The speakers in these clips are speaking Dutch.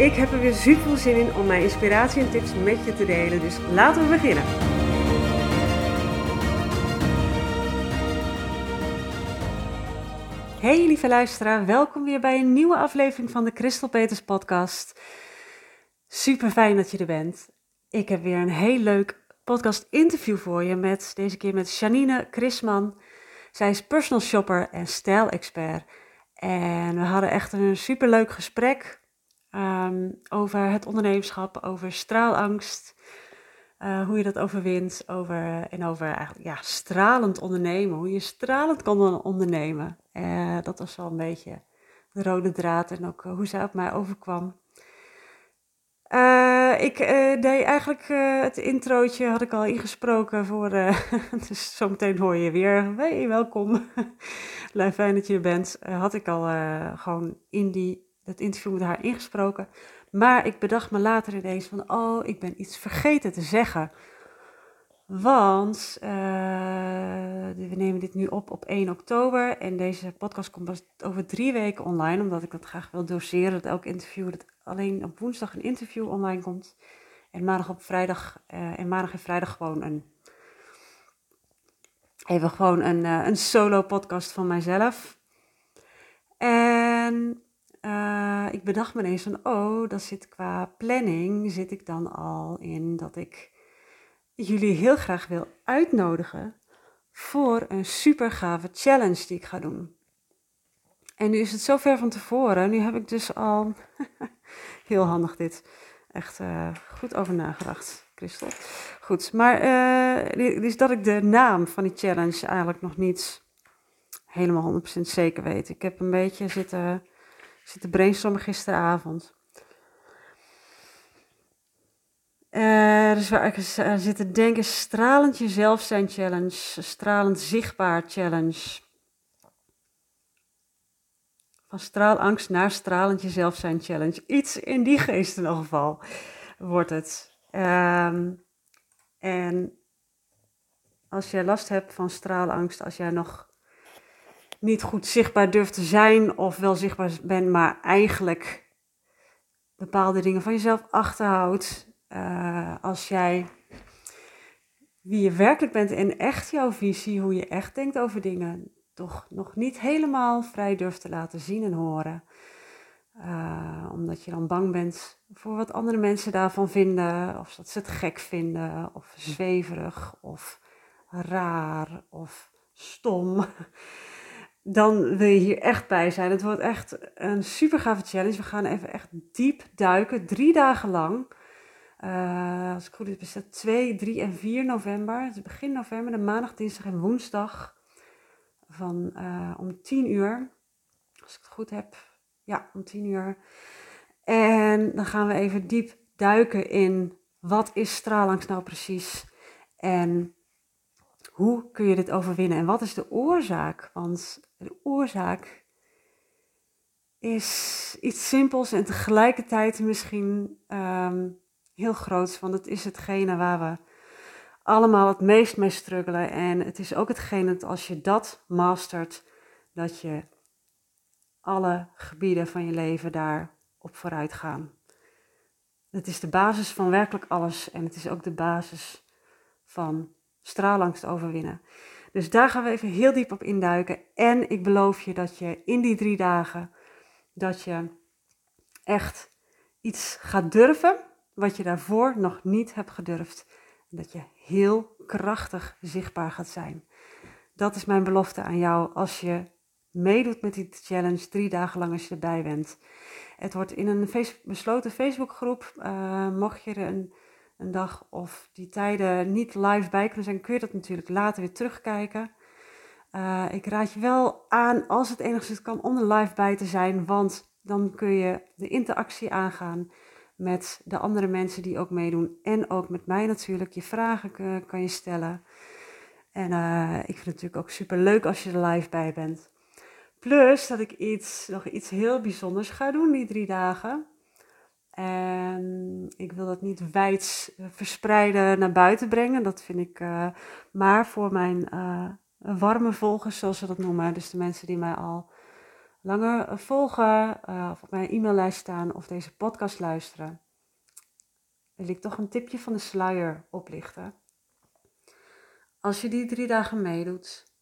Ik heb er weer super veel zin in om mijn inspiratie en tips met je te delen, dus laten we beginnen. Hey lieve luisteraar, welkom weer bij een nieuwe aflevering van de Crystal Peters podcast. Super fijn dat je er bent. Ik heb weer een heel leuk podcast interview voor je met deze keer met Janine Chrisman. Zij is personal shopper en stijlexpert. En we hadden echt een super leuk gesprek Ehm, over het ondernemerschap, over straalangst, uh, hoe je dat overwint, over, en over eigenlijk, ja, stralend ondernemen, hoe je stralend kan ondernemen. Uh, dat was wel een beetje de rode draad en ook uh, hoe zij op mij overkwam. ik deed eigenlijk het introotje, had ik al ingesproken voor, dus zometeen hoor je weer, welkom, fijn dat je er bent. had ik al gewoon in die het interview met haar ingesproken. Maar ik bedacht me later ineens van, oh, ik ben iets vergeten te zeggen. Want uh, we nemen dit nu op op 1 oktober en deze podcast komt pas over drie weken online, omdat ik dat graag wil doseren. Dat elk interview, dat alleen op woensdag een interview online komt. En maandag op vrijdag, uh, en maandag en vrijdag gewoon een, even gewoon een, uh, een solo podcast van mijzelf. En uh, ik bedacht me ineens van, oh, dat zit qua planning, zit ik dan al in dat ik jullie heel graag wil uitnodigen voor een super gave challenge die ik ga doen. En nu is het zo ver van tevoren, nu heb ik dus al, heel handig dit, echt uh, goed over nagedacht, Christel. Goed, maar dus dat ik de naam van die challenge eigenlijk nog niet helemaal 100% zeker weet. Ik heb een beetje zitten zit te brainstormen gisteravond. Uh, dus waar ik uh, zit te denken, stralend jezelf zijn challenge, stralend zichtbaar challenge. Van straalangst naar stralend jezelf zijn challenge. Iets in die geest in ieder geval wordt het. Um, en als jij last hebt van straalangst, als jij nog niet goed zichtbaar durft te zijn of wel zichtbaar bent, maar eigenlijk bepaalde dingen van jezelf achterhoudt. Uh, als jij wie je werkelijk bent en echt jouw visie, hoe je echt denkt over dingen, toch nog niet helemaal vrij durft te laten zien en horen. Uh, omdat je dan bang bent voor wat andere mensen daarvan vinden, of dat ze het gek vinden, of zweverig, of raar, of stom dan wil je hier echt bij zijn. Het wordt echt een super gave challenge. We gaan even echt diep duiken, drie dagen lang. Uh, als ik goed heb, is dat 2, 3 en 4 november. Het begin november, de maandag, dinsdag en woensdag. Van uh, om 10 uur. Als ik het goed heb. Ja, om 10 uur. En dan gaan we even diep duiken in wat is straalangst nou precies? En hoe kun je dit overwinnen? En wat is de oorzaak? Want de oorzaak is iets simpels en tegelijkertijd misschien um, heel groots. Want het is hetgene waar we allemaal het meest mee struggelen. En het is ook hetgene dat als je dat mastert, dat je alle gebieden van je leven daar op vooruit gaan. Het is de basis van werkelijk alles en het is ook de basis van straalangst overwinnen. Dus daar gaan we even heel diep op induiken. En ik beloof je dat je in die drie dagen, dat je echt iets gaat durven wat je daarvoor nog niet hebt gedurfd. En dat je heel krachtig zichtbaar gaat zijn. Dat is mijn belofte aan jou als je meedoet met die challenge drie dagen lang als je erbij bent. Het wordt in een besloten Facebookgroep. Uh, mocht je er een een dag of die tijden niet live bij kunnen zijn, kun je dat natuurlijk later weer terugkijken. Uh, ik raad je wel aan, als het enigszins kan, om er live bij te zijn, want Dan kun je de interactie aangaan met de andere mensen die ook meedoen. En ook met mij natuurlijk. Je vragen kan je stellen. En uh, ik vind het natuurlijk ook super leuk als je er live bij bent. Plus dat ik iets, nog iets heel bijzonders ga doen die drie dagen. En ik wil dat niet wijd verspreiden naar buiten brengen. Dat vind ik uh, maar voor mijn uh, warme volgers, zoals ze dat noemen. Dus de mensen die mij al langer volgen, of op mijn e-maillijst staan of deze podcast luisteren. Wil ik toch een tipje van de sluier oplichten. Als je die drie dagen meedoet,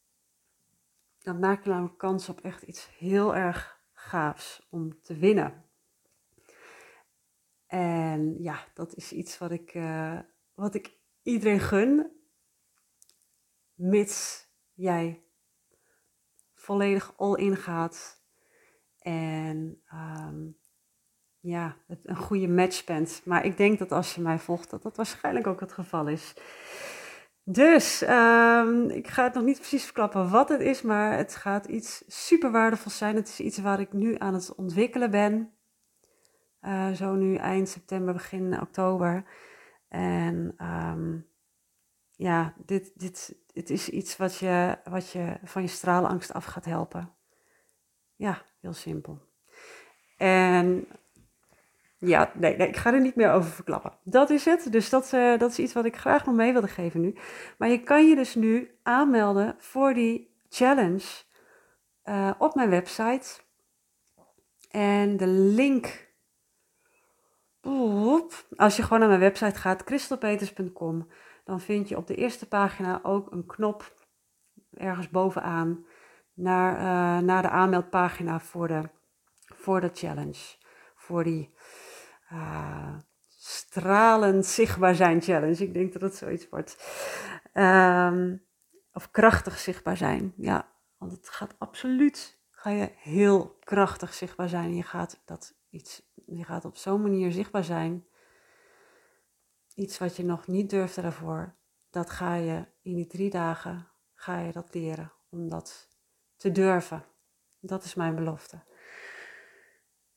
dan maak je namelijk kans op echt iets heel erg gaafs om te winnen. En ja, dat is iets wat ik, uh, wat ik iedereen gun, mits jij volledig all in gaat en um, ja, een goede match bent. Maar ik denk dat als je mij volgt, dat dat waarschijnlijk ook het geval is. Dus um, ik ga het nog niet precies verklappen wat het is, maar het gaat iets super waardevols zijn. Het is iets waar ik nu aan het ontwikkelen ben. Uh, zo nu eind september, begin oktober. En um, ja, dit, dit, dit is iets wat je, wat je van je straalangst af gaat helpen. Ja, heel simpel. En ja, nee, nee, ik ga er niet meer over verklappen. Dat is het. Dus dat, uh, dat is iets wat ik graag nog mee wilde geven nu. Maar je kan je dus nu aanmelden voor die challenge uh, op mijn website. En de link. Als je gewoon naar mijn website gaat, kristelpeters.com, dan vind je op de eerste pagina ook een knop ergens bovenaan naar, uh, naar de aanmeldpagina voor de, voor de challenge. Voor die uh, stralend zichtbaar zijn challenge. Ik denk dat het zoiets wordt. Um, of krachtig zichtbaar zijn. Ja, want het gaat absoluut, ga je heel krachtig zichtbaar zijn. Je gaat, dat iets, je gaat op zo'n manier zichtbaar zijn. Iets wat je nog niet durfde daarvoor. Dat ga je in die drie dagen, ga je dat leren. Om dat te durven. Dat is mijn belofte.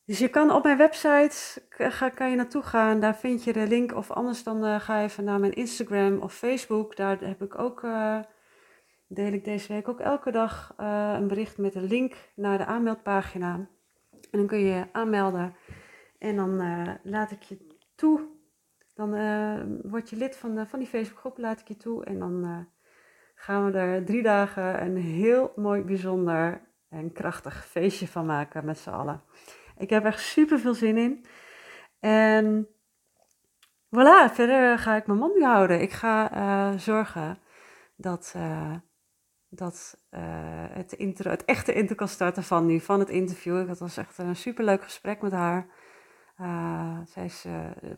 Dus je kan op mijn website, ga, kan je naartoe gaan, daar vind je de link. Of anders dan uh, ga even naar mijn Instagram of Facebook. Daar heb ik ook, uh, deel ik deze week ook elke dag uh, een bericht met een link naar de aanmeldpagina. En dan kun je je aanmelden en dan laat ik je toe. Dan word je lid van, van die Facebookgroep, laat ik je toe. En dan gaan we er drie dagen een heel mooi, bijzonder en krachtig feestje van maken met z'n allen. Ik heb echt super veel zin in. En voilà, verder ga ik mijn mond nu houden. Ik ga zorgen dat, dat het, intro, het echte intro kan starten van nu, van het interview. Dat was echt een super leuk gesprek met haar. Zij is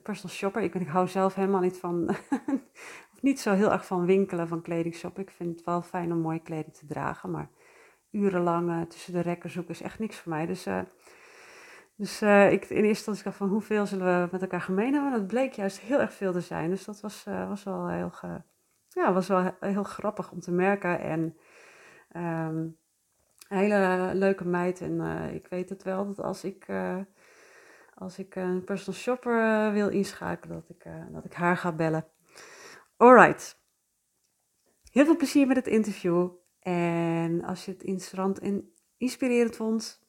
personal shopper. Ik, ik hou zelf helemaal niet van, of niet zo heel erg van winkelen, van kleding shoppen. Ik vind het wel fijn om mooie kleding te dragen, maar urenlang tussen de rekken zoeken is echt niks voor mij. Dus dus ik in eerste instantie dacht van hoeveel zullen we met elkaar gemeen hebben. Dat bleek juist heel erg veel te zijn. Dus dat was, was wel heel, ja, was wel heel grappig om te merken. En um, hele leuke meid. En ik weet het wel dat als ik, als ik een personal shopper wil inschakelen, dat ik, dat ik haar ga bellen. Alright. Heel veel plezier met het interview. En als je het interessant en inspirerend vond,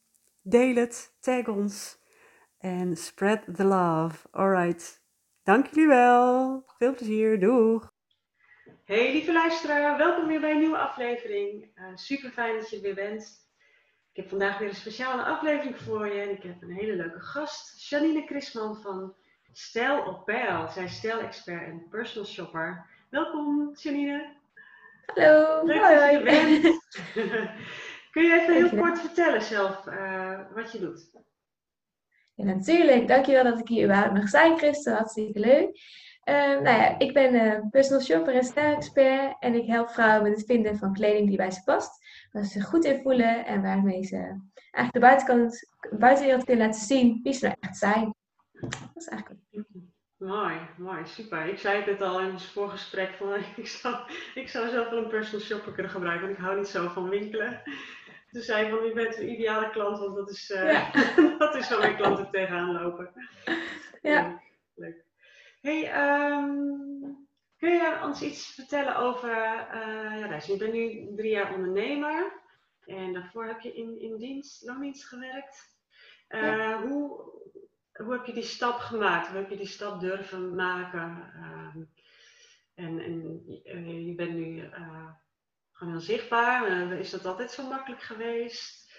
Deel het, tag ons en spread the love. Alright, dank jullie wel. Veel plezier, doeg! Hey lieve luisteraar, welkom weer bij een nieuwe aflevering. Uh, super fijn dat je er weer bent. Ik heb vandaag weer een speciale aflevering voor je. En ik heb een hele leuke gast, Janine Chrisman van Stijl op Peil. Zij is stijlexpert en personal shopper. Welkom Janine. Hallo. Leuk dat je er bent. Kun je even heel kort vertellen zelf uh, wat je doet? Ja, natuurlijk. Dankjewel dat ik hier überhaupt mag zijn, Christen. Hartstikke leuk. Uh, nou ja, ik ben uh, personal shopper en stijl-expert en ik help vrouwen met het vinden van kleding die bij ze past. Waar ze zich goed in voelen en waarmee ze eigenlijk de buitenkant, buitenwereld kunnen laten zien wie ze nou echt zijn. Dat is eigenlijk het. Mooi, mooi, super. Ik zei het al in ons voorgesprek van ik zou, ik zou zelf wel een personal shopper kunnen gebruiken, want ik hou niet zo van winkelen. Toen zei van, u bent de ideale klant, want dat is, uh, dat is waar mijn klanten tegenaan lopen. Ja. leuk. Hey, um, kun je ons iets vertellen over, uh, ja, dus je bent nu drie jaar ondernemer. En daarvoor heb je in, in dienst, loondienst gewerkt. Uh, hoe, hoe heb je die stap gemaakt? Hoe heb je die stap durven maken? Uh, en, en uh, je bent nu uh, gewoon heel zichtbaar. is dat altijd zo makkelijk geweest?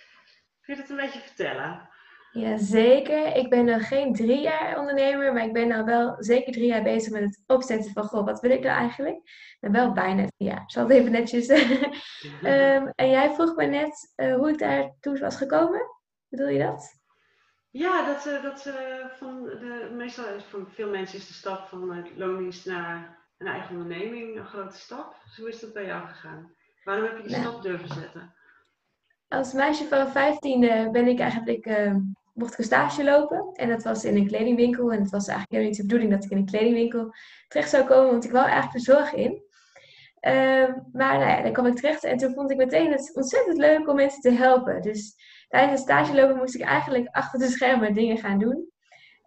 Kun je dat een beetje vertellen? Jazeker. Ik ben nog geen drie jaar ondernemer, maar ik ben al wel zeker drie jaar bezig met het opzetten van, goh, wat wil ik nou eigenlijk? Ben wel bijna drie jaar. Ik zal het even netjes. um, en jij vroeg me net hoe ik daar toe was gekomen. Bedoel je dat? Ja, dat, uh, dat uh, van de, meestal voor veel mensen is de stap van het loondienst naar een eigen onderneming een grote stap. Dus hoe is dat bij jou gegaan? Waarom heb je die nou, stap durven zetten? Als meisje van 15 ben ik eigenlijk, uh, mocht ik een stage lopen. En dat was in een kledingwinkel. En het was eigenlijk helemaal niet de bedoeling dat ik in een kledingwinkel terecht zou komen, want ik wou eigenlijk de zorg in. Ehm, maar nou ja, dan kwam ik terecht en toen vond ik meteen het ontzettend leuk om mensen te helpen. Dus tijdens het stage lopen moest ik eigenlijk achter de schermen dingen gaan doen.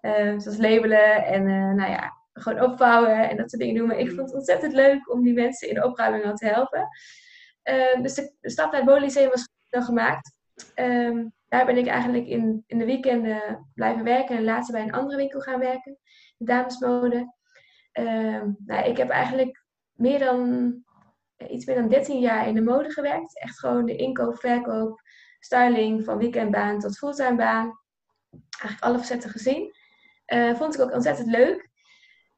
Uh, zoals labelen en uh, nou ja, gewoon opvouwen en dat soort dingen doen. Maar ik vond het ontzettend leuk om die mensen in de opruiming al te helpen. Uh, dus de, stap naar het was dan gemaakt. Ehm, daar ben ik eigenlijk in, in de weekenden blijven werken en later bij een andere winkel gaan werken. De damesmode. Ehm, nou, ik heb eigenlijk meer dan, iets meer dan 13 jaar in de mode gewerkt. Echt gewoon de inkoop, verkoop, styling van weekendbaan tot fulltime baan. Eigenlijk alle facetten gezien. Uh, vond ik ook ontzettend leuk.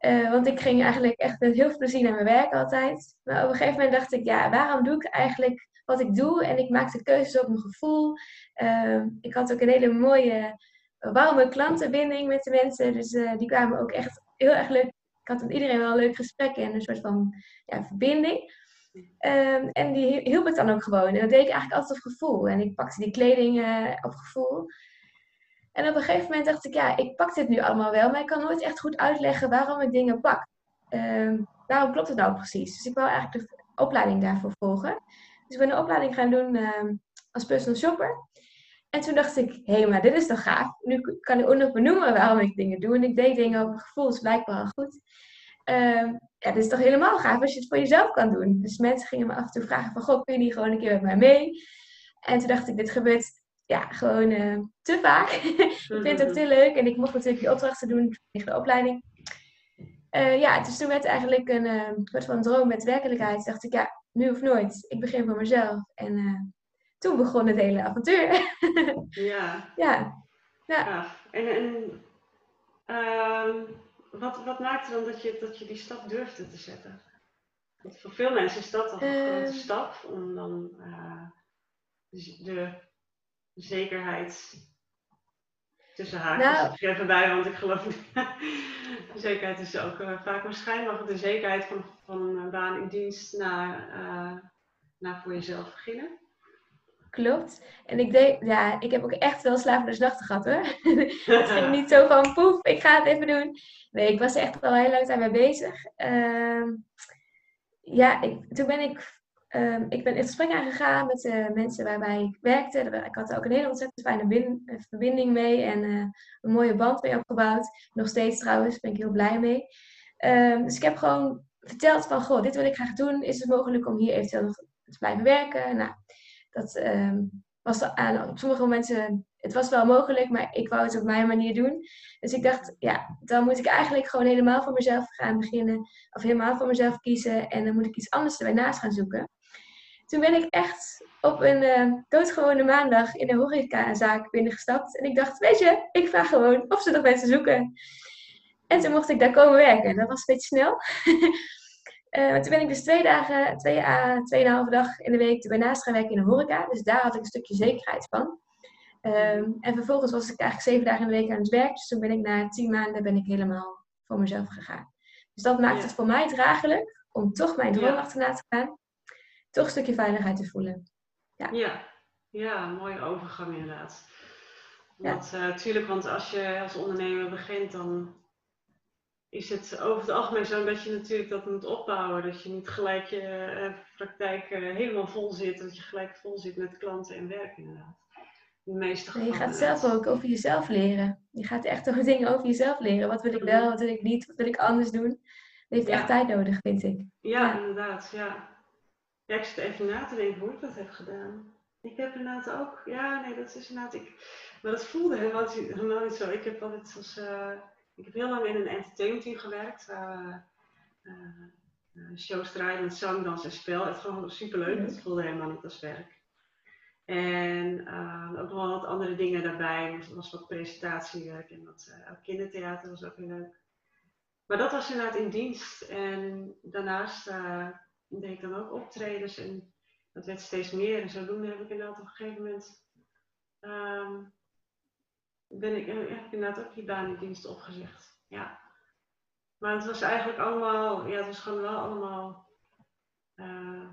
Uh, want ik ging eigenlijk echt met heel veel plezier naar mijn werk altijd. Maar op een gegeven moment dacht ik, ja, waarom doe ik eigenlijk wat ik doe? En ik maakte keuzes op mijn gevoel. Uh, ik had ook een hele mooie, warme klantenbinding met de mensen. Dus uh, die kwamen ook echt heel erg leuk. Ik had met iedereen wel een leuk gesprek en een soort van ja, verbinding. Um, en die hielp ik dan ook gewoon. En dat deed ik eigenlijk altijd op gevoel. En ik pakte die kleding uh, op gevoel. En op een gegeven moment dacht ik, ja, ik pak dit nu allemaal wel, maar ik kan nooit echt goed uitleggen waarom ik dingen pak. Um, waarom klopt het nou precies? Dus ik wou eigenlijk de opleiding daarvoor volgen. Dus ik ben een opleiding gaan doen um, als personal shopper. En toen dacht ik, hé, hey, maar dit is toch gaaf. Nu kan ik ook nog benoemen waarom ik dingen doe. En ik deed dingen op gevoel, is blijkbaar al goed. Um, ja, dit is toch helemaal gaaf als je het voor jezelf kan doen. Dus mensen gingen me af en toe vragen van, goh, kun je niet gewoon een keer met mij mee? En toen dacht ik, dit gebeurt ja, gewoon uh, te vaak. ik vind het ook te leuk. En ik mocht natuurlijk die opdrachten doen tegen de opleiding. Uh, ja, dus toen werd eigenlijk een uh, soort van droom met werkelijkheid. Dacht ik, ja, nu of nooit. Ik begin voor mezelf. En toen begon het hele avontuur. ja. Ja. ja. En, en um wat, wat maakte dan dat je, dat je die stap durfde te zetten? Want voor veel mensen is dat toch een grote ehm. stap om dan uh, de zekerheid tussen haakjes. Nou, bij, want ik geloof de zekerheid is ook uh, vaak waarschijnlijk de zekerheid van, van een baan in dienst naar, uh, naar voor jezelf beginnen. Klopt. En ik denk, ja, ik heb ook echt wel slapende nachten gehad hoor. het ging niet zo van poef, ik ga het even doen. Nee, ik was er echt al heel lang mee bezig. Uh, ja, ik, toen ben ik, um, ik ben in gesprek aangegaan met de mensen waarbij ik werkte. Ik had er ook een hele ontzettend fijne eh, verbinding mee en uh, een mooie band mee opgebouwd. Nog steeds trouwens, ben ik heel blij mee. Um, dus ik heb gewoon verteld van, goh, dit wil ik graag doen. Is het mogelijk om hier eventueel nog te blijven werken? Nou, dat um, was aan op sommige momenten, het was wel mogelijk, maar ik wou het op mijn manier doen. Dus ik dacht, ja, dan moet ik eigenlijk gewoon helemaal voor mezelf gaan beginnen. Of helemaal voor mezelf kiezen. En dan moet ik iets anders erbij naast gaan zoeken. Toen ben ik echt op een uh, doodgewone maandag in de horecazaak binnengestapt. En ik dacht, weet je, ik vraag gewoon of ze nog mensen zoeken. En toen mocht ik daar komen werken. Dat was een beetje snel. Uh, toen ben ik dus twee dagen, twee à tweeënhalve dag in de week erbij naast gaan werken in de horeca. Dus daar had ik een stukje zekerheid van. Um, en vervolgens was ik eigenlijk zeven dagen in de week aan het werk. Dus toen ben ik na tien maanden ben ik helemaal voor mezelf gegaan. Dus dat maakt het voor mij draaglijk om toch mijn droom ja. achterna te gaan. Toch een stukje veiligheid te voelen. Ja, ja. ja mooie overgang inderdaad. Want, ja. uh, tuurlijk, want als je als ondernemer begint, dan is het over het algemeen zo dat je natuurlijk dat moet opbouwen. Dat je niet gelijk je uh, praktijk helemaal vol zit. Dat je gelijk vol zit met klanten en werk inderdaad. De meeste gevallen. je gaat zelf ook over jezelf leren. Je gaat echt over dingen over jezelf leren. Wat wil ik wel, wat wil ik niet, wat wil ik anders doen. Dat heeft echt tijd nodig, vind ik. Ja, inderdaad. Ja. Ja, ik zit even na te denken hoe ik dat heb gedaan. Ik heb inderdaad ook, ja, nee, dat is inderdaad, ik, maar dat voelde helemaal, helemaal niet zo. Ik heb altijd als, uh, ik heb heel lang in een entertainment team gewerkt, waar uh, uh, shows draaien met zang, dans en spel. Het gewoon superleuk, het voelde helemaal niet als werk. En ook nog wel wat andere dingen daarbij, er was wat presentatiewerk en wat kindertheater was ook heel leuk. Maar dat was inderdaad in dienst en daarnaast ik dan ook optredens en dat werd steeds meer. En zodoende heb ik inderdaad op een gegeven moment. Um, ben ik, heb ik inderdaad ook die baan in dienst opgezegd. Ja. Maar het was eigenlijk allemaal, ja, het was gewoon wel allemaal uh,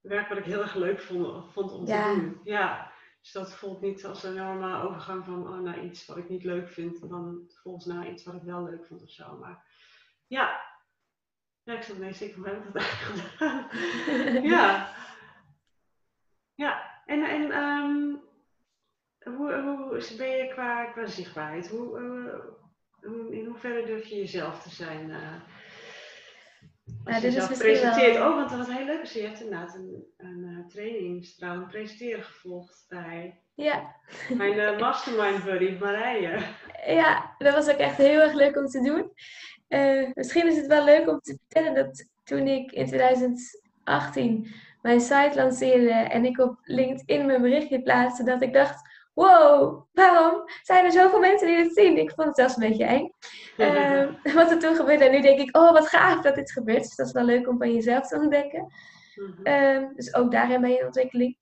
werk wat ik heel erg leuk vond, vond om te doen. Ja. Dus dat voelt niet als een enorme overgang van oh, naar iets wat ik niet leuk vind, en dan volgens naar iets wat ik wel leuk vond of zo. Maar ja, ja ik zat ineens ik hoe heb ik dat eigenlijk gedaan? ja. Ja, en, en um, hoe, hoe ben je qua, qua zichtbaarheid? Hoe, uh, in hoeverre durf je jezelf te zijn? Uh, als ja, je jezelf presenteert. Wel... Oh, want wat heel leuk is, je hebt inderdaad een, een uh, trainingstrouw, een presenteren gevolgd bij ja. mijn uh, mastermind buddy Marije. Ja, dat was ook echt heel erg leuk om te doen. misschien is het wel leuk om te vertellen dat toen ik in 2018 mijn site lanceerde en ik op LinkedIn mijn berichtje plaatste, dat ik dacht, wow, waarom zijn er zoveel mensen die dit zien? Ik vond het zelfs een beetje eng. Uh, wat er toen gebeurde. En nu denk ik, oh, wat gaaf dat dit gebeurt. Dus dat is wel leuk om van jezelf te ontdekken. Mhm. Ehm, dus ook daarin ben je in ontwikkeling.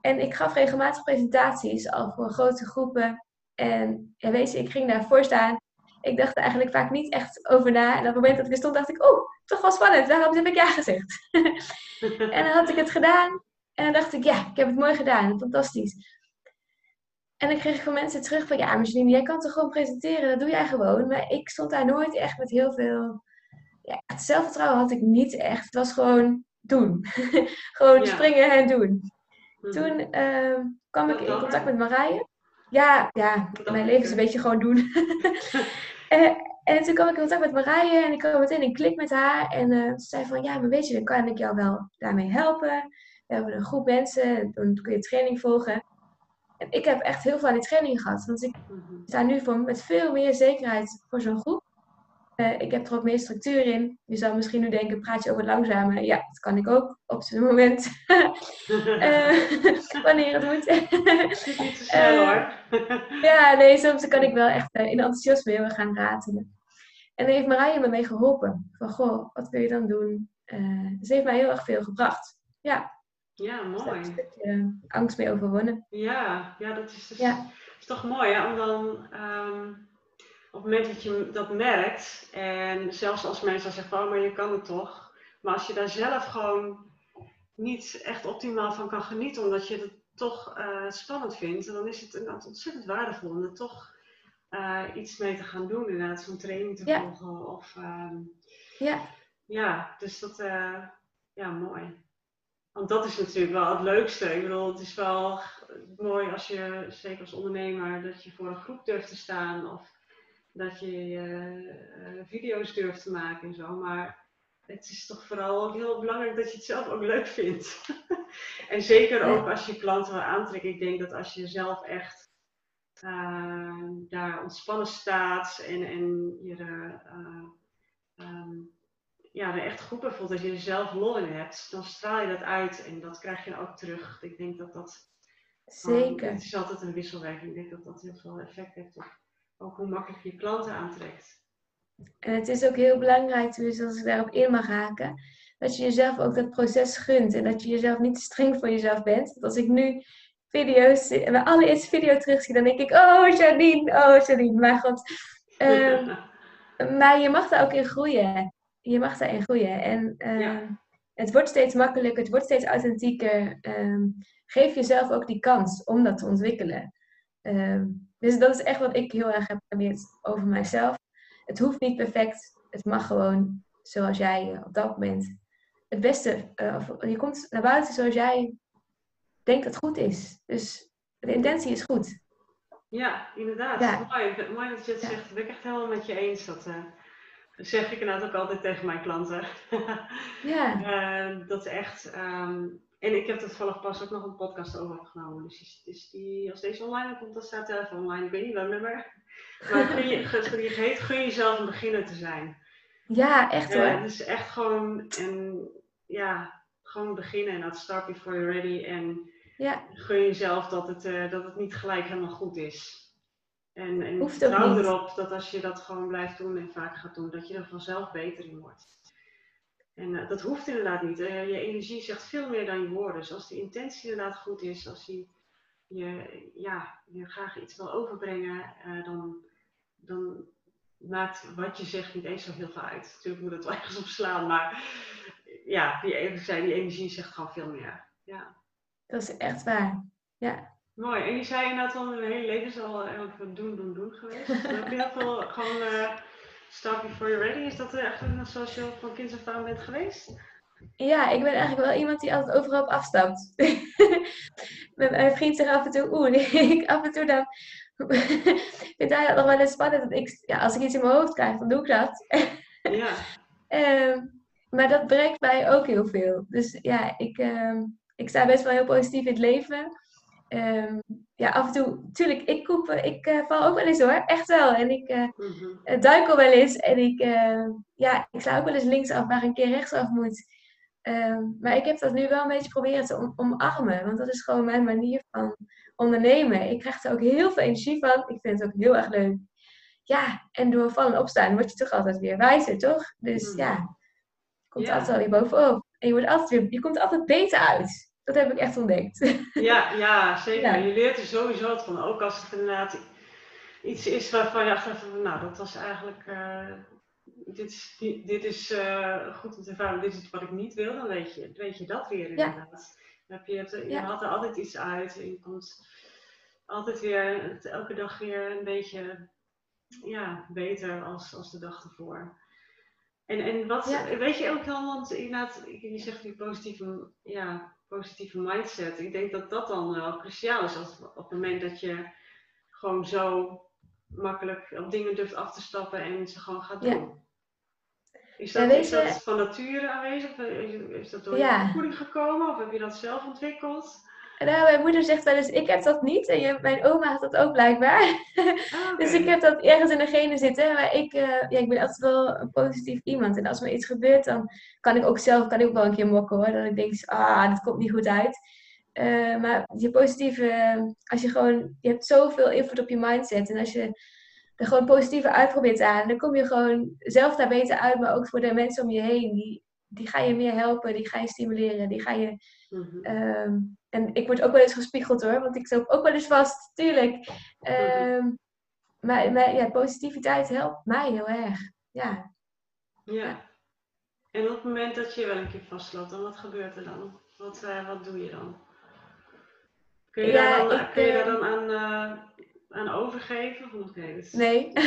En ik gaf regelmatig presentaties al voor grote groepen. En ja, weet je, ik ging daarvoor staan. Ik dacht er eigenlijk vaak niet echt over na. En op het moment dat ik er stond, dacht ik, oh, toch wel spannend. Waarom heb ik ja gezegd? en dan had ik het gedaan. En dan dacht ik, ja, ik heb het mooi gedaan. Fantastisch. En dan kreeg ik van mensen terug van, ja, Micheline, jij kan toch gewoon presenteren? Dat doe jij gewoon. Maar ik stond daar nooit echt met heel veel... Ja, het zelfvertrouwen had ik niet echt. Het was gewoon doen. gewoon springen en doen. Mhm. Toen uh, kwam ik in contact met Marije. Ja, ja, mijn leven is een beetje gewoon doen. en, en toen kwam ik in contact met Marije en ik kwam meteen in klik met haar. En uh, ze zei van, ja, maar weet je, dan kan ik jou wel daarmee helpen. We hebben een groep mensen, en dan kun je training volgen. En ik heb echt heel veel aan die training gehad. Want ik mhm. sta nu voor, met veel meer zekerheid voor zo'n groep. Uh, ik heb er ook meer structuur in. Je zou misschien nu denken, praat je over het langzame? Ja, dat kan ik ook op zo'n moment. uh, wanneer het moet. niet te snel hoor. ja, nee, soms kan ik wel echt in enthousiasme heel gaan ratelen. En daar heeft Marije me mee geholpen. Van, goh, wat wil je dan doen? Uh, ze heeft mij heel erg veel gebracht. Ja. Ja, mooi. een angst mee overwonnen. Ja, ja dat is, dus, ja. is toch mooi, hè? Om dan... Um op het moment dat je dat merkt, en zelfs als mensen dan zeggen, oh, maar je kan het toch. Maar als je daar zelf gewoon niet echt optimaal van kan genieten, omdat je het toch uh, spannend vindt, dan is het inderdaad ontzettend waardevol om er toch uh, iets mee te gaan doen. Inderdaad, zo'n training te volgen. Of, um, ja. ja, dus dat, uh, ja, mooi. Want dat is natuurlijk wel het leukste. Ik bedoel, het is wel mooi als je, zeker als ondernemer, dat je voor een groep durft te staan. Of dat je uh, video's durft te maken en zo. Maar het is toch vooral ook heel belangrijk dat je het zelf ook leuk vindt. en zeker ook als je klanten wil aantrekken. Ik denk dat als je zelf echt uh, daar ontspannen staat en, en je er, uh, um, ja, er echt goed bij voelt, dat je er zelf lol in hebt, dan straal je dat uit en dat krijg je ook terug. Ik denk dat dat. Zeker. het is altijd een wisselwerking. Ik denk dat dat heel veel effect heeft op ook hoe makkelijk je klanten aantrekt. En het is ook heel belangrijk, dus als ik daarop in mag haken, dat je jezelf ook dat proces gunt en dat je jezelf niet te streng voor jezelf bent. Want als ik nu video's, mijn allereerste video terugzie, dan denk ik, oh Janine, oh Janine, maar god. Um, maar je mag daar ook in groeien. Je mag daarin groeien. En uh, het wordt steeds makkelijker, het wordt steeds authentieker. Um, geef jezelf ook die kans om dat te ontwikkelen. Um, dus dat is echt wat ik heel erg heb geleerd over mijzelf. Het hoeft niet perfect. het mag gewoon zoals jij op dat moment het beste, uh, of, je komt naar buiten zoals jij denkt dat goed is. Dus de intentie is goed. Ja, inderdaad. Ja. Mooi. Mooi dat je het zegt. Dat ben ik echt helemaal met je eens. Dat uh, zeg ik inderdaad ook altijd tegen mijn klanten. ja. Uh, dat echt. Um, en ik heb er toevallig pas ook nog een podcast over opgenomen. Dus die, die, als deze online komt, dan staat hij even online. Ik weet niet welk nummer. Maar gun je, je heet Gun jezelf een beginner te zijn. Ja, echt hoor. Uh, dus echt gewoon, en, ja, gewoon beginnen. En dat start before you're ready. En ja. gun jezelf dat het, uh, dat het niet gelijk helemaal goed is. En, en vertrouw erop dat als je dat gewoon blijft doen en vaak gaat doen, dat je er vanzelf beter in wordt. En uh, dat hoeft inderdaad niet. Uh, je energie zegt veel meer dan je woorden. Dus als de intentie inderdaad goed is, als je, je, ja, je graag iets wil overbrengen, uh, dan, dan maakt wat je zegt niet eens zo heel veel uit. Natuurlijk moet het wel ergens op slaan, maar ja, die, die energie zegt gewoon veel meer. Ja. Dat is echt waar. Ja. Mooi. En je zei inderdaad al een hele leven al heel veel doen, doen, doen geweest. heb je heel veel gewoon uh, Start Before You're Ready. Is dat echt een zoals je van kinds af aan bent geweest? Ja, ik ben eigenlijk wel iemand die altijd overal op afstapt. mijn vriend zegt af en toe, oeh, ik af en toe dan vind hij dat nog wel eens spannend. Dat ik, ja, als ik iets in mijn hoofd krijg, dan doe ik dat. ja. Um, maar dat brengt mij ook heel veel. Dus ja, ik, um, ik sta best wel heel positief in het leven. Um, ja, af en toe, tuurlijk, ik, koep, ik uh, val ook wel eens hoor, echt wel. En ik uh, duik al wel eens en ik, ja, ik sla ook wel eens linksaf waar een keer rechtsaf moet. Um, maar ik heb dat nu wel een beetje proberen te om, omarmen, want dat is gewoon mijn manier van ondernemen. Ik krijg er ook heel veel energie van, ik vind het ook heel erg leuk. Ja, en door vallen en opstaan word je toch altijd weer wijzer, toch? Dus mm-hmm. ja, komt altijd wel weer bovenop. En je, wordt altijd weer, je komt altijd beter uit. Dat heb ik echt ontdekt. Ja, ja zeker. Je leert er sowieso wat van. Ook als het inderdaad iets is waarvan je achteraf nou, dat was eigenlijk, uh, dit is, dit is uh, goed om te ervaren, dit is wat ik niet wil, dan weet je, weet je dat weer inderdaad. Ja. Je, hebt, je ja. haalt er altijd iets uit en je komt altijd weer, elke dag weer een beetje ja, beter als, als de dag ervoor. En, en wat, weet je ook dan, want inderdaad, je zegt die positieve, ja, positieve mindset. Ik denk dat dat dan wel cruciaal is als, op het moment dat je gewoon zo makkelijk op dingen durft af te stappen en ze gewoon gaat doen. Is, dat, is dat van nature aanwezig? Is dat door je opvoeding gekomen of heb je dat zelf ontwikkeld? Nou, mijn moeder zegt wel eens, ik heb dat niet. En je, mijn oma had dat ook blijkbaar. Ah, dus ik heb dat ergens in de genen zitten. Maar ik, uh, ja, ik ben altijd wel een positief iemand. En als me iets gebeurt, dan kan ik ook zelf kan ik ook wel een keer mokken hoor. Dat ik denk, ah, dat komt niet goed uit. Uh, maar je positieve, als je gewoon, je hebt zoveel invloed op je mindset. En als je er gewoon positieve uitprobeert aan, dan kom je gewoon zelf daar beter uit. Maar ook voor de mensen om je heen. Die, die ga je meer helpen, die ga je stimuleren, die ga je... Mm en ik word ook wel eens gespiegeld hoor, want ik loop ook wel eens vast, tuurlijk. Um, maar, maar ja, positiviteit helpt mij heel erg. Ja. ja. En op het moment dat je wel een keer vastloopt, dan wat gebeurt er dan? Wat, uh, wat doe je dan? Kun je, daar, dan, ik, kun je daar dan aan, uh, aan overgeven? Of okay, dus, nee.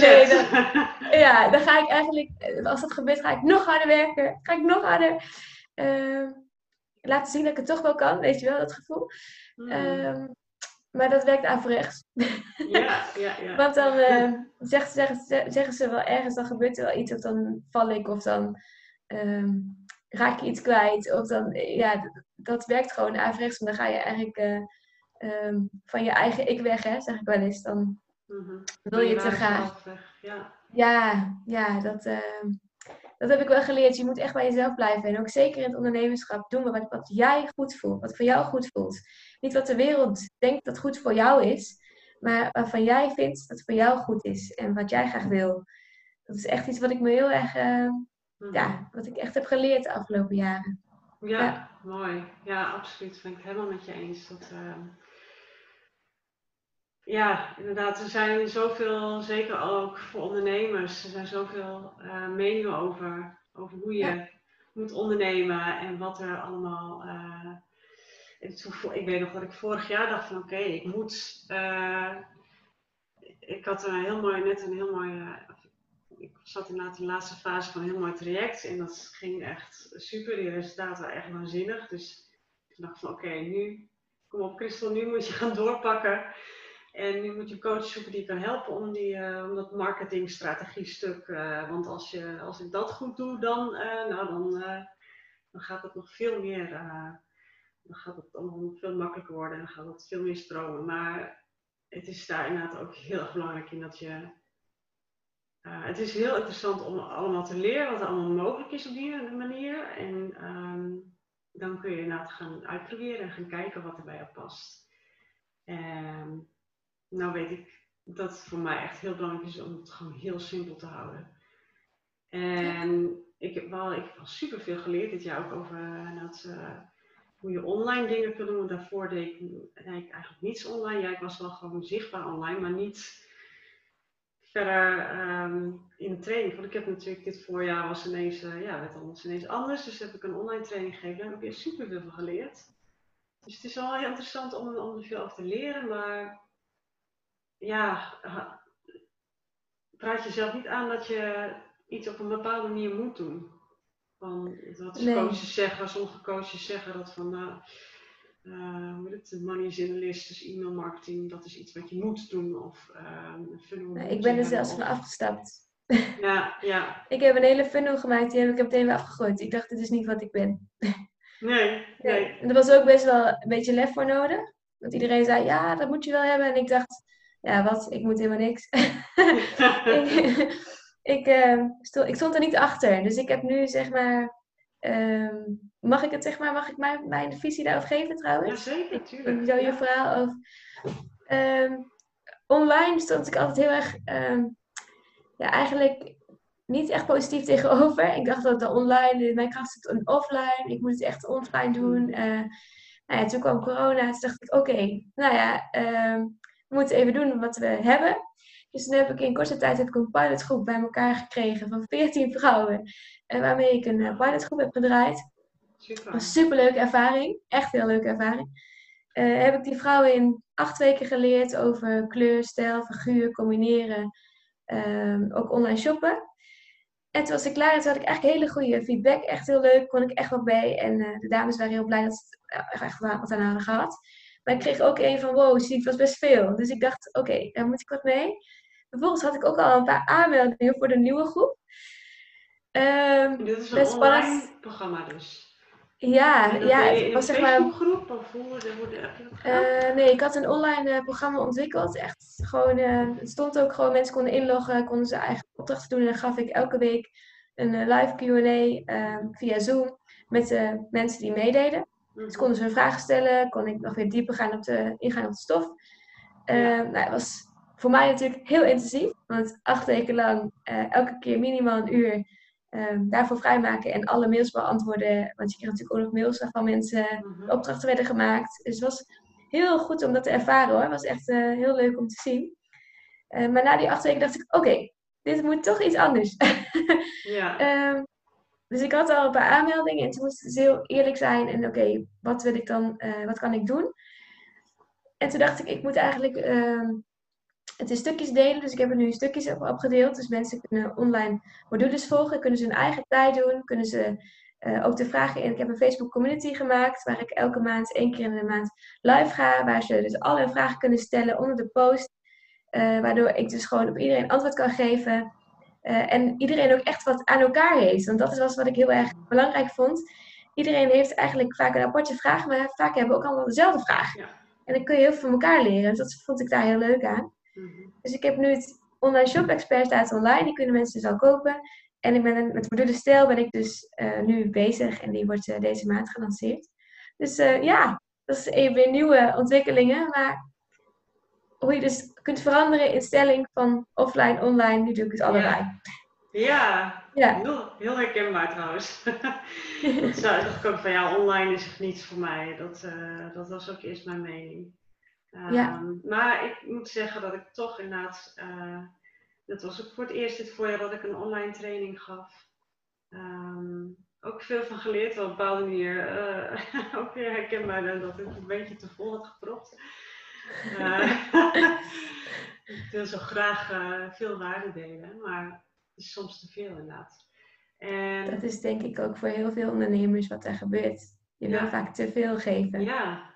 Nee dan, ja, dan ga ik eigenlijk, als dat gebeurt, ga ik nog harder werken. Ga ik nog harder. Ehm, laten zien dat ik het toch wel kan, weet je wel, dat gevoel. Hmm. Ehm, maar dat werkt averechts. Ja, ja, ja. Want dan uh, zeggen, zeggen, zeggen, ze wel ergens, dan gebeurt er wel iets, of dan val ik, of dan raak je iets kwijt. Of dan, ja, dat werkt gewoon averechts. En dan ga je eigenlijk uh, van je eigen ik weg, hè, zeg ik wel eens. Dan mm wil je te gaan. Ja. ja, ja, dat, dat heb ik wel geleerd. Je moet echt bij jezelf blijven. En ook zeker in het ondernemerschap doen wat, wat jij goed voelt. Wat voor jou goed voelt. Niet wat de wereld denkt dat goed voor jou is. Maar waarvan jij vindt dat voor jou goed is. En wat jij graag wil. Dat is echt iets wat ik me heel erg... Uh, ja, wat ik echt heb geleerd de afgelopen jaren. Ja, mooi. Ja, absoluut. Ben ik het helemaal met je eens. Dat, uh ja, inderdaad. Er zijn zoveel, zeker ook voor ondernemers, er zijn zoveel uh, meningen over, over hoe je moet ondernemen en wat er allemaal. Uh, ik weet nog dat ik vorig jaar dacht van oké, ik moet. Uh, ik had een heel mooi, net een heel mooi, ik zat inderdaad in de laatste fase van een heel mooi traject en dat ging echt super. Die resultaten waren echt waanzinnig. Dus ik dacht van oké, nu, kom op Christel, nu moet je gaan doorpakken. En nu moet je een coach zoeken die kan helpen om, die, uh, om dat marketingstrategie stuk. Uh, want als, je, als ik dat goed doe, dan, nou, dan, dan gaat het nog veel meer dan gaat het allemaal veel makkelijker worden en dan gaat het veel meer stromen. Maar het is daar inderdaad ook heel erg belangrijk in dat je. Het is heel interessant om allemaal te leren wat er allemaal mogelijk is op die manier. En um, dan kun je inderdaad gaan uitproberen en gaan kijken wat er bij jou past. En nou weet ik dat het voor mij echt heel belangrijk is om het gewoon heel simpel te houden. En ik heb wel, ik heb wel super veel geleerd dit jaar ook over uh, dat, uh, hoe je online dingen kunt doen. Daarvoor deed ik, eigenlijk niets online. Ja, ik was wel gewoon zichtbaar online, maar niet verder um, in de training. Want ik heb natuurlijk dit voorjaar was ineens, uh, ja, werd alles ineens anders. Dus heb ik een online training gegeven. Daar heb ik super veel geleerd. Dus het is wel heel interessant om, om er veel over te leren. Maar ja, praat jezelf niet aan dat je iets op een bepaalde manier moet doen. Van, wat nee. coaches zeggen, sommige coaches zeggen dat van, nou, uh, hoe het, money is in the list, dus e-mail marketing, dat is iets wat je moet doen. Of, uh, funnel ik ben er zelfs van afgestapt. Ja, ja. ik heb een hele funnel gemaakt, die heb ik meteen weer afgegooid. Ik dacht, dit is niet wat ik ben. Nee, nee. En er was ook best wel een beetje lef voor nodig. Want iedereen zei, ja, dat moet je wel hebben. En ik dacht, ja, wat? Ik moet helemaal niks. ik, ik, uh, stond, ik stond er niet achter. Dus ik heb nu zeg maar. Uh, mag ik het zeg maar, mag ik mijn, mijn visie daarover geven trouwens? Jazeker, natuurlijk. Ik, zo je verhaal over. Um, online stond ik altijd heel erg. Ja, eigenlijk niet echt positief tegenover. Ik dacht dat de online, mijn kracht zit in offline. Ik moet het echt offline doen. Uh, nou ja, toen kwam corona. Toen dacht ik, oké, okay, nou ja, we moeten even doen wat we hebben. Dus toen heb ik in korte tijd heb ik een pilotgroep bij elkaar gekregen van 14 vrouwen. En waarmee ik een uh, pilotgroep heb gedraaid. Super. Een superleuke ervaring. Echt heel leuke ervaring. Uh, heb ik die vrouwen in acht weken geleerd over kleur, stijl, figuur, combineren. Um, ook online shoppen. En toen was ik klaar, toen had ik eigenlijk hele goede feedback. Echt heel leuk, kon ik echt wat bij. En uh, de dames waren heel blij dat ze het echt wat aan hadden gehad. Maar ik kreeg ook een van, wow, zie, het was best veel. Dus ik dacht, oké, okay, daar moet ik wat mee. Vervolgens had ik ook al een paar aanmeldingen voor de nieuwe groep. Um, dit is een online spannend. programma dus? Ja, ja het was zeg maar... groep of hoe, uh, Nee, ik had een online uh, programma ontwikkeld. Echt gewoon, uh, het stond ook gewoon, mensen konden inloggen, konden ze eigen opdrachten doen. En dan gaf ik elke week een live Q&A ehm, via Zoom met de mensen die meededen. Dus konden ze hun vragen stellen, kon ik nog weer dieper gaan op de, ingaan op de stof. Ehm, nou, het was voor mij natuurlijk heel intensief. Want acht weken lang uh, elke keer minimaal een uur um, daarvoor vrijmaken en alle mails beantwoorden. Want je kreeg natuurlijk ook nog mails van mensen. Mm Opdrachten werden gemaakt. Dus het was heel goed om dat te ervaren hoor. Het was echt uh, heel leuk om te zien. Maar na die acht weken dacht ik, oké, okay, dit moet toch iets anders. ja. um, dus ik had al een paar aanmeldingen en toen moest het heel eerlijk zijn. En oké, wat wil ik dan, wat kan ik doen? En toen dacht ik, ik moet eigenlijk um, het is stukjes delen, dus ik heb er nu stukjes op opgedeeld. Dus mensen kunnen online modules volgen, kunnen ze hun eigen tijd doen, kunnen ze uh, ook de vragen in. Ik heb een Facebook community gemaakt waar ik elke maand, één keer in de maand live ga, waar ze dus alle vragen kunnen stellen onder de post. Uh, waardoor ik dus gewoon op iedereen antwoord kan geven. Uh, en iedereen ook echt wat aan elkaar heeft. Want dat is was wat ik heel erg belangrijk vond. Iedereen heeft eigenlijk vaak een aparte vraag, maar vaak hebben we ook allemaal dezelfde vraag. Ja. En dan kun je heel veel van elkaar leren. Dus dat vond ik daar heel leuk aan. Mm-hmm. Dus ik heb nu het online shop expert staat online, die kunnen mensen dus al kopen. En ik ben met module stijl ben ik dus uh, nu bezig en die wordt uh, deze maand gelanceerd. Dus ja, dat is even weer nieuwe ontwikkelingen. Maar hoe je dus kunt veranderen in stelling van offline, online, nu doe ik het allebei. Ja, ja. Heel, heel herkenbaar trouwens. dat dacht ik ook van ja, online is echt niets voor mij. Dat, dat was ook eerst mijn mening. Um, ja. Maar ik moet zeggen dat ik toch inderdaad, uh, dat was ook voor het eerst dit voorjaar dat ik een online training gaf. Um, ook veel van geleerd, op een bepaalde manier. Uh, ook weer herkenbaar dat ik een beetje te vol had gepropt. Uh, ik wil zo graag uh, veel waarde delen, maar het is soms te veel inderdaad. En... Dat is denk ik ook voor heel veel ondernemers wat er gebeurt. Je wil vaak te veel geven. Ja.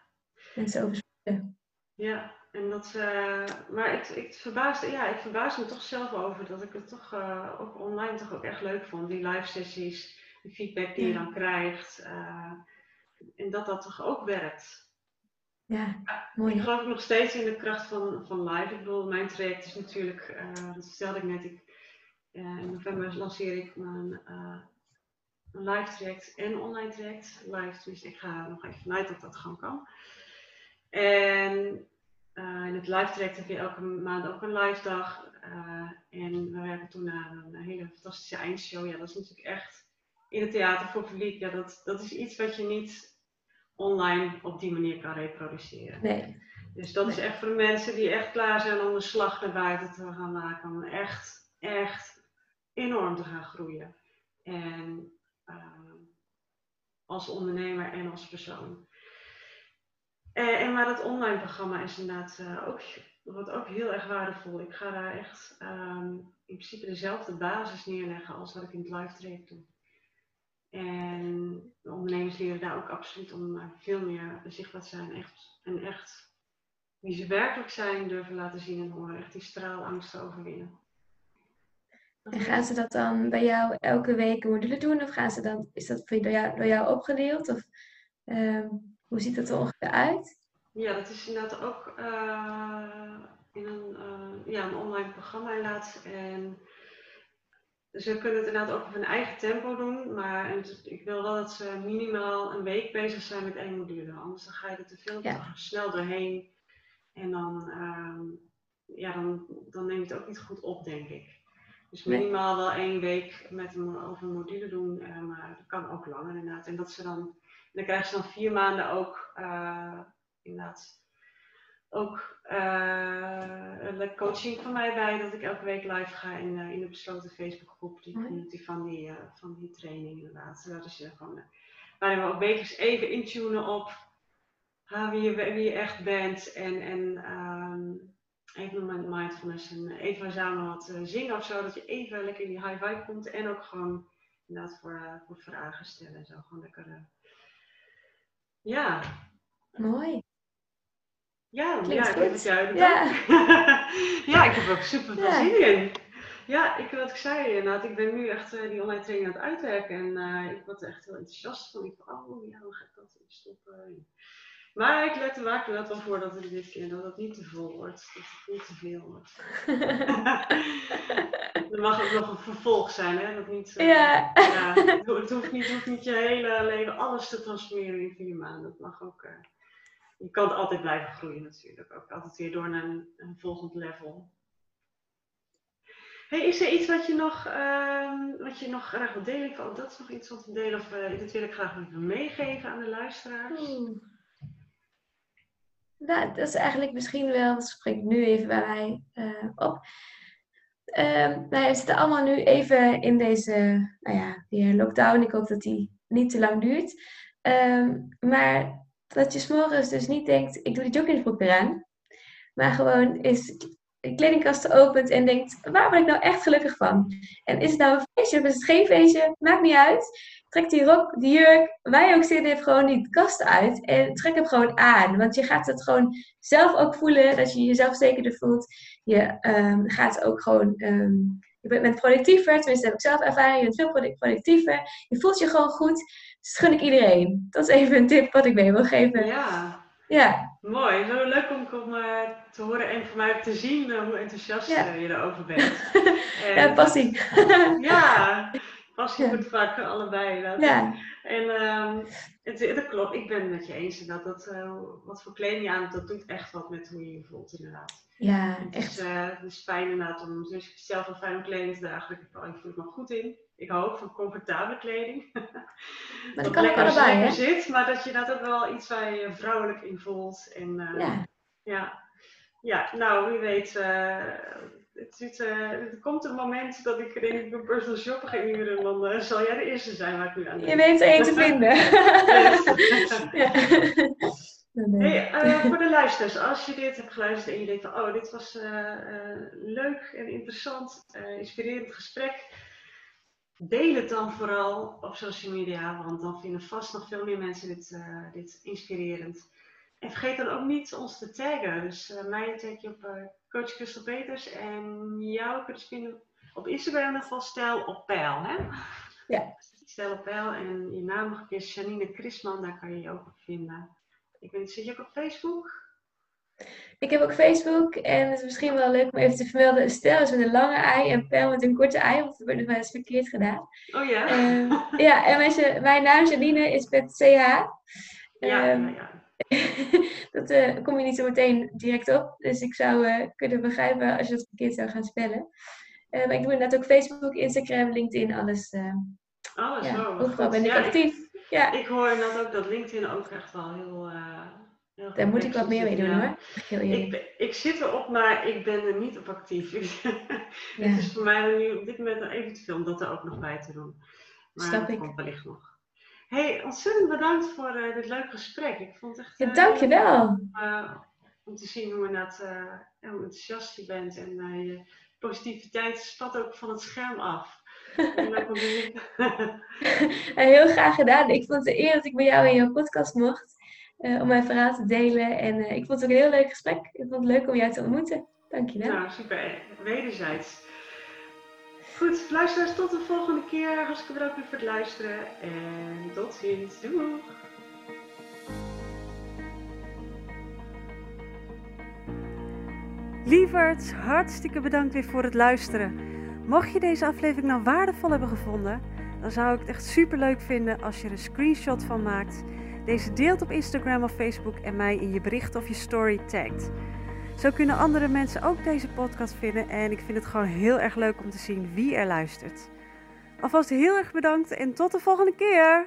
Mensen overspelen. Ja, en dat, uh, maar ik, ik, verbaasde, ja, ik verbaas me toch zelf over dat ik het toch uh, ook online toch ook echt leuk vond. Die live sessies, de feedback die je dan krijgt. Uh, en dat dat toch ook werkt. Ja, mooi. Ik geloof nog steeds in de kracht van, van live. Ik bedoel, mijn traject is natuurlijk, dat stelde ik net, ik, in november lanceer ik mijn een live traject en online traject. Live, dus ik ga nog even vanuit dat dat gewoon kan. En uh, in het live traject heb je elke maand ook een live dag. Uh, en we werken toen naar een, hele fantastische eindshow. Ja, dat is natuurlijk echt in het theater voor publiek. Ja, dat, dat is iets wat je niet online op die manier kan reproduceren. Nee. Dus dat is echt voor de mensen die echt klaar zijn om de slag naar buiten te gaan maken. Om echt, echt enorm te gaan groeien. En uh, als ondernemer en als persoon. Uh, en maar dat online programma is inderdaad uh, ook, wordt ook heel erg waardevol. Ik ga daar echt um, in principe dezelfde basis neerleggen als wat ik in het live traject doe. En de ondernemers leren daar ook absoluut om veel meer zichtbaar zijn. Echt, en echt wie ze werkelijk zijn durven laten zien en horen. Echt die straalangst te overwinnen. En gaan ze dat dan bij jou elke week een module doen? Of gaan ze dan, is dat door jou, door jou opgedeeld? Of uh, hoe ziet dat er ongeveer uit? Ja, dat is inderdaad ook uh, in een, uh, ja, een online programma inderdaad. En ze kunnen het inderdaad ook op hun eigen tempo doen. Maar ik wil wel dat ze minimaal een week bezig zijn met één module. Anders dan ga je er te veel ja. snel doorheen. En dan, uh, ja, dan, dan neem je het ook niet goed op, denk ik. Dus minimaal wel één week met een, over een module doen, uh, maar dat kan ook langer inderdaad. En dat ze dan, dan krijgen ze dan vier maanden ook uh, inderdaad ook uh, coaching van mij bij, dat ik elke week live ga in, in de besloten Facebookgroep, die community van die, van die training inderdaad. Dat is gewoon, waarin we ook wekelijks even intunen op wie, je, wie je echt bent en, en um, even met mindfulness en even samen wat zingen of zo, dat je even lekker in die high vibe komt en ook gewoon inderdaad voor, voor vragen stellen en zo, gewoon lekker. Ja. Mooi. Ja, ja, ik heb ja. ja, ik heb ook super veel ja. zin in. Ja, ik, wat ik zei inderdaad, ik ben nu echt die online training aan het uitwerken en ik word er echt heel enthousiast van. Ik van, oh ja, hoe ga ik dat stoppen? Maar ik let er waak er wel voor dat het dit keer dat het niet te vol wordt. Dat het niet te veel wordt. er mag ook nog een vervolg zijn, hè? Dat niet, uh, ja. ja het, hoeft niet, het hoeft niet je hele leven alles te transformeren in vier maanden. Dat mag ook. Je kan altijd blijven groeien natuurlijk. Ook altijd weer door naar een, een volgend level. Hey, is er iets wat je nog, uh, wat je nog graag wil delen? Oh, dat is nog iets wat te delen of uh, dit wil ik graag even meegeven aan de luisteraars? Oeh. Nou, dat is eigenlijk misschien wel, dat spreekt nu even bij mij uh, op. Uh, we zitten allemaal nu even in deze nou ja, die lockdown. Ik hoop dat die niet te lang duurt. Uh, maar dat je s'morgens dus niet denkt, ik doe die joggingbroek weer aan. Maar gewoon is de kledingkast opent en denkt, waar ben ik nou echt gelukkig van? En is het nou een feestje of is het geen feestje? Maakt niet uit. Trek die rok, die jurk, waar je ook zit, heeft gewoon die kast uit. En trek hem gewoon aan. Want je gaat het gewoon zelf ook voelen, dat je jezelf zekerder voelt. Je um, gaat ook gewoon, um, je bent productiever, tenminste heb ik zelf ervaren. Je bent veel productiever. Je voelt je gewoon goed. Dus gun ik iedereen. Dat is even een tip wat ik mee wil geven. Ja. Ja. Mooi, zo leuk om, om uh, te horen en voor mij te zien uh, hoe enthousiast ja. uh, je erover bent. ja, passie. ja, passie ja. moet vaak allebei. Dat. Ja. En um, het, dat klopt, ik ben het met je eens dat, dat wat voor kleding je aan dat doet echt wat met hoe je je voelt inderdaad. Ja, het echt. Is, het is fijn inderdaad om, dus zelf wel fijn om kleding te dragen, ik voel me goed in ik hou van comfortabele kleding. Maar dat kan ook allebei, hè? zit, maar dat je dat ook wel iets waar je vrouwelijk in voelt. En, uh, ja. ja. Ja, nou, wie weet. Uh, het, uh, er komt een moment dat ik denk ik een personal shopper ga inhuren. En dan zal jij de eerste zijn waar ik nu aan denk. Je weet één te vinden. ja. Uh, voor de luisteraars, als je dit hebt geluisterd en je denkt van, oh, dit was leuk en interessant, inspirerend gesprek, deel het dan vooral op social media, want dan vinden vast nog veel meer mensen dit, dit inspirerend. En vergeet dan ook niet ons te taggen. Dus mij tag je op Coach Christel Peters en jou kun je vinden op Instagram geval Stel op Peil, hè? Ja. Stel op Peil en je naam nog een keer Janine Chrisman, daar kan je je ook op vinden. Ik weet, zit je ook op Facebook? Ik heb ook Facebook en het is misschien wel leuk om even te vermelden. Stel is met een lange ei en Pel met een korte ei, want dat wordt nog wel eens verkeerd gedaan. Oh ja? Uh, ja, en mijn, mijn naam Janine is met CH. Ja, ja, ja. dat uh, kom je niet zo meteen direct op. Dus ik zou uh, kunnen begrijpen als je het verkeerd zou gaan spellen. Uh, maar ik doe inderdaad ook Facebook, Instagram, LinkedIn, alles. alles, ja, oh, overal ben ik actief. Ja. Ik hoor inderdaad ook dat LinkedIn ook echt wel heel. heel Daar moet ik wat meer mee doen hoor. Heel ik, ik zit erop, maar ik ben er niet op actief. Het is voor mij nu op dit moment even te veel om dat er ook nog bij te doen. Maar Snap dat ik. komt wellicht nog. Hey, ontzettend bedankt voor uh, dit leuke gesprek. Ik vond het echt. Ja, dankjewel. Uh, om te zien hoe, uh, hoe enthousiast je bent en je positiviteit spat ook van het scherm af. Heel graag gedaan. Ik vond het een eer dat ik bij jou in jouw podcast mocht. om mijn verhaal te delen. En ik vond het ook een heel leuk gesprek. Ik vond het leuk om jou te ontmoeten. Dankjewel. Nou, super. Wederzijds. Goed, luisteraars, tot de volgende keer. Hartstikke bedankt voor het luisteren. En tot ziens. Doei! Lieverds, hartstikke bedankt weer voor het luisteren. Mocht je deze aflevering nou waardevol hebben gevonden, dan zou ik het echt super leuk vinden als je er een screenshot van maakt, deze deelt op Instagram of Facebook en mij in je bericht of je story tagt. Zo kunnen andere mensen ook deze podcast vinden en ik vind het gewoon heel erg leuk om te zien wie er luistert. Alvast heel erg bedankt en tot de volgende keer!